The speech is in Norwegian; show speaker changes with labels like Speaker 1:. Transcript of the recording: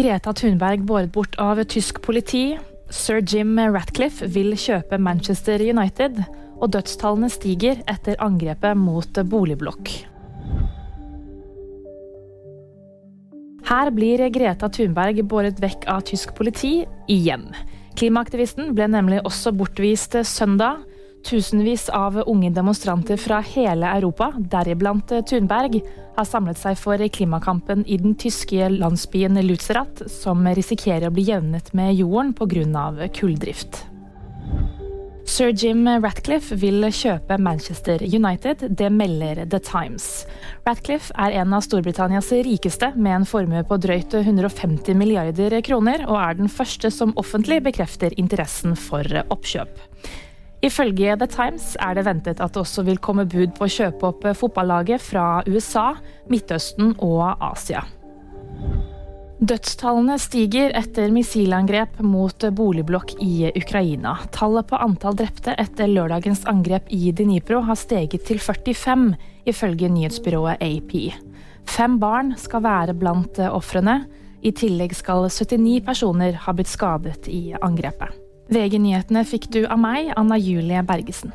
Speaker 1: Greta Thunberg båret bort av tysk politi. Sir Jim Ratcliffe vil kjøpe Manchester United. Og dødstallene stiger etter angrepet mot boligblokk. Her blir Greta Thunberg båret vekk av tysk politi igjen. Klimaaktivisten ble nemlig også bortvist søndag. Tusenvis av unge demonstranter fra hele Europa, deriblant Thunberg, har samlet seg for klimakampen i den tyske landsbyen Lutzerat, som risikerer å bli jevnet med jorden pga. kulldrift. Sir Jim Ratcliffe vil kjøpe Manchester United, det melder The Times. Ratcliffe er en av Storbritannias rikeste, med en formue på drøyt 150 milliarder kroner, og er den første som offentlig bekrefter interessen for oppkjøp. Ifølge The Times er det ventet at det også vil komme bud på å kjøpe opp fotballaget fra USA, Midtøsten og Asia. Dødstallene stiger etter missilangrep mot boligblokk i Ukraina. Tallet på antall drepte etter lørdagens angrep i Dnipro har steget til 45, ifølge nyhetsbyrået AP. Fem barn skal være blant ofrene. I tillegg skal 79 personer ha blitt skadet i angrepet. VG-nyhetene fikk du av meg, Anna Julie Bergesen.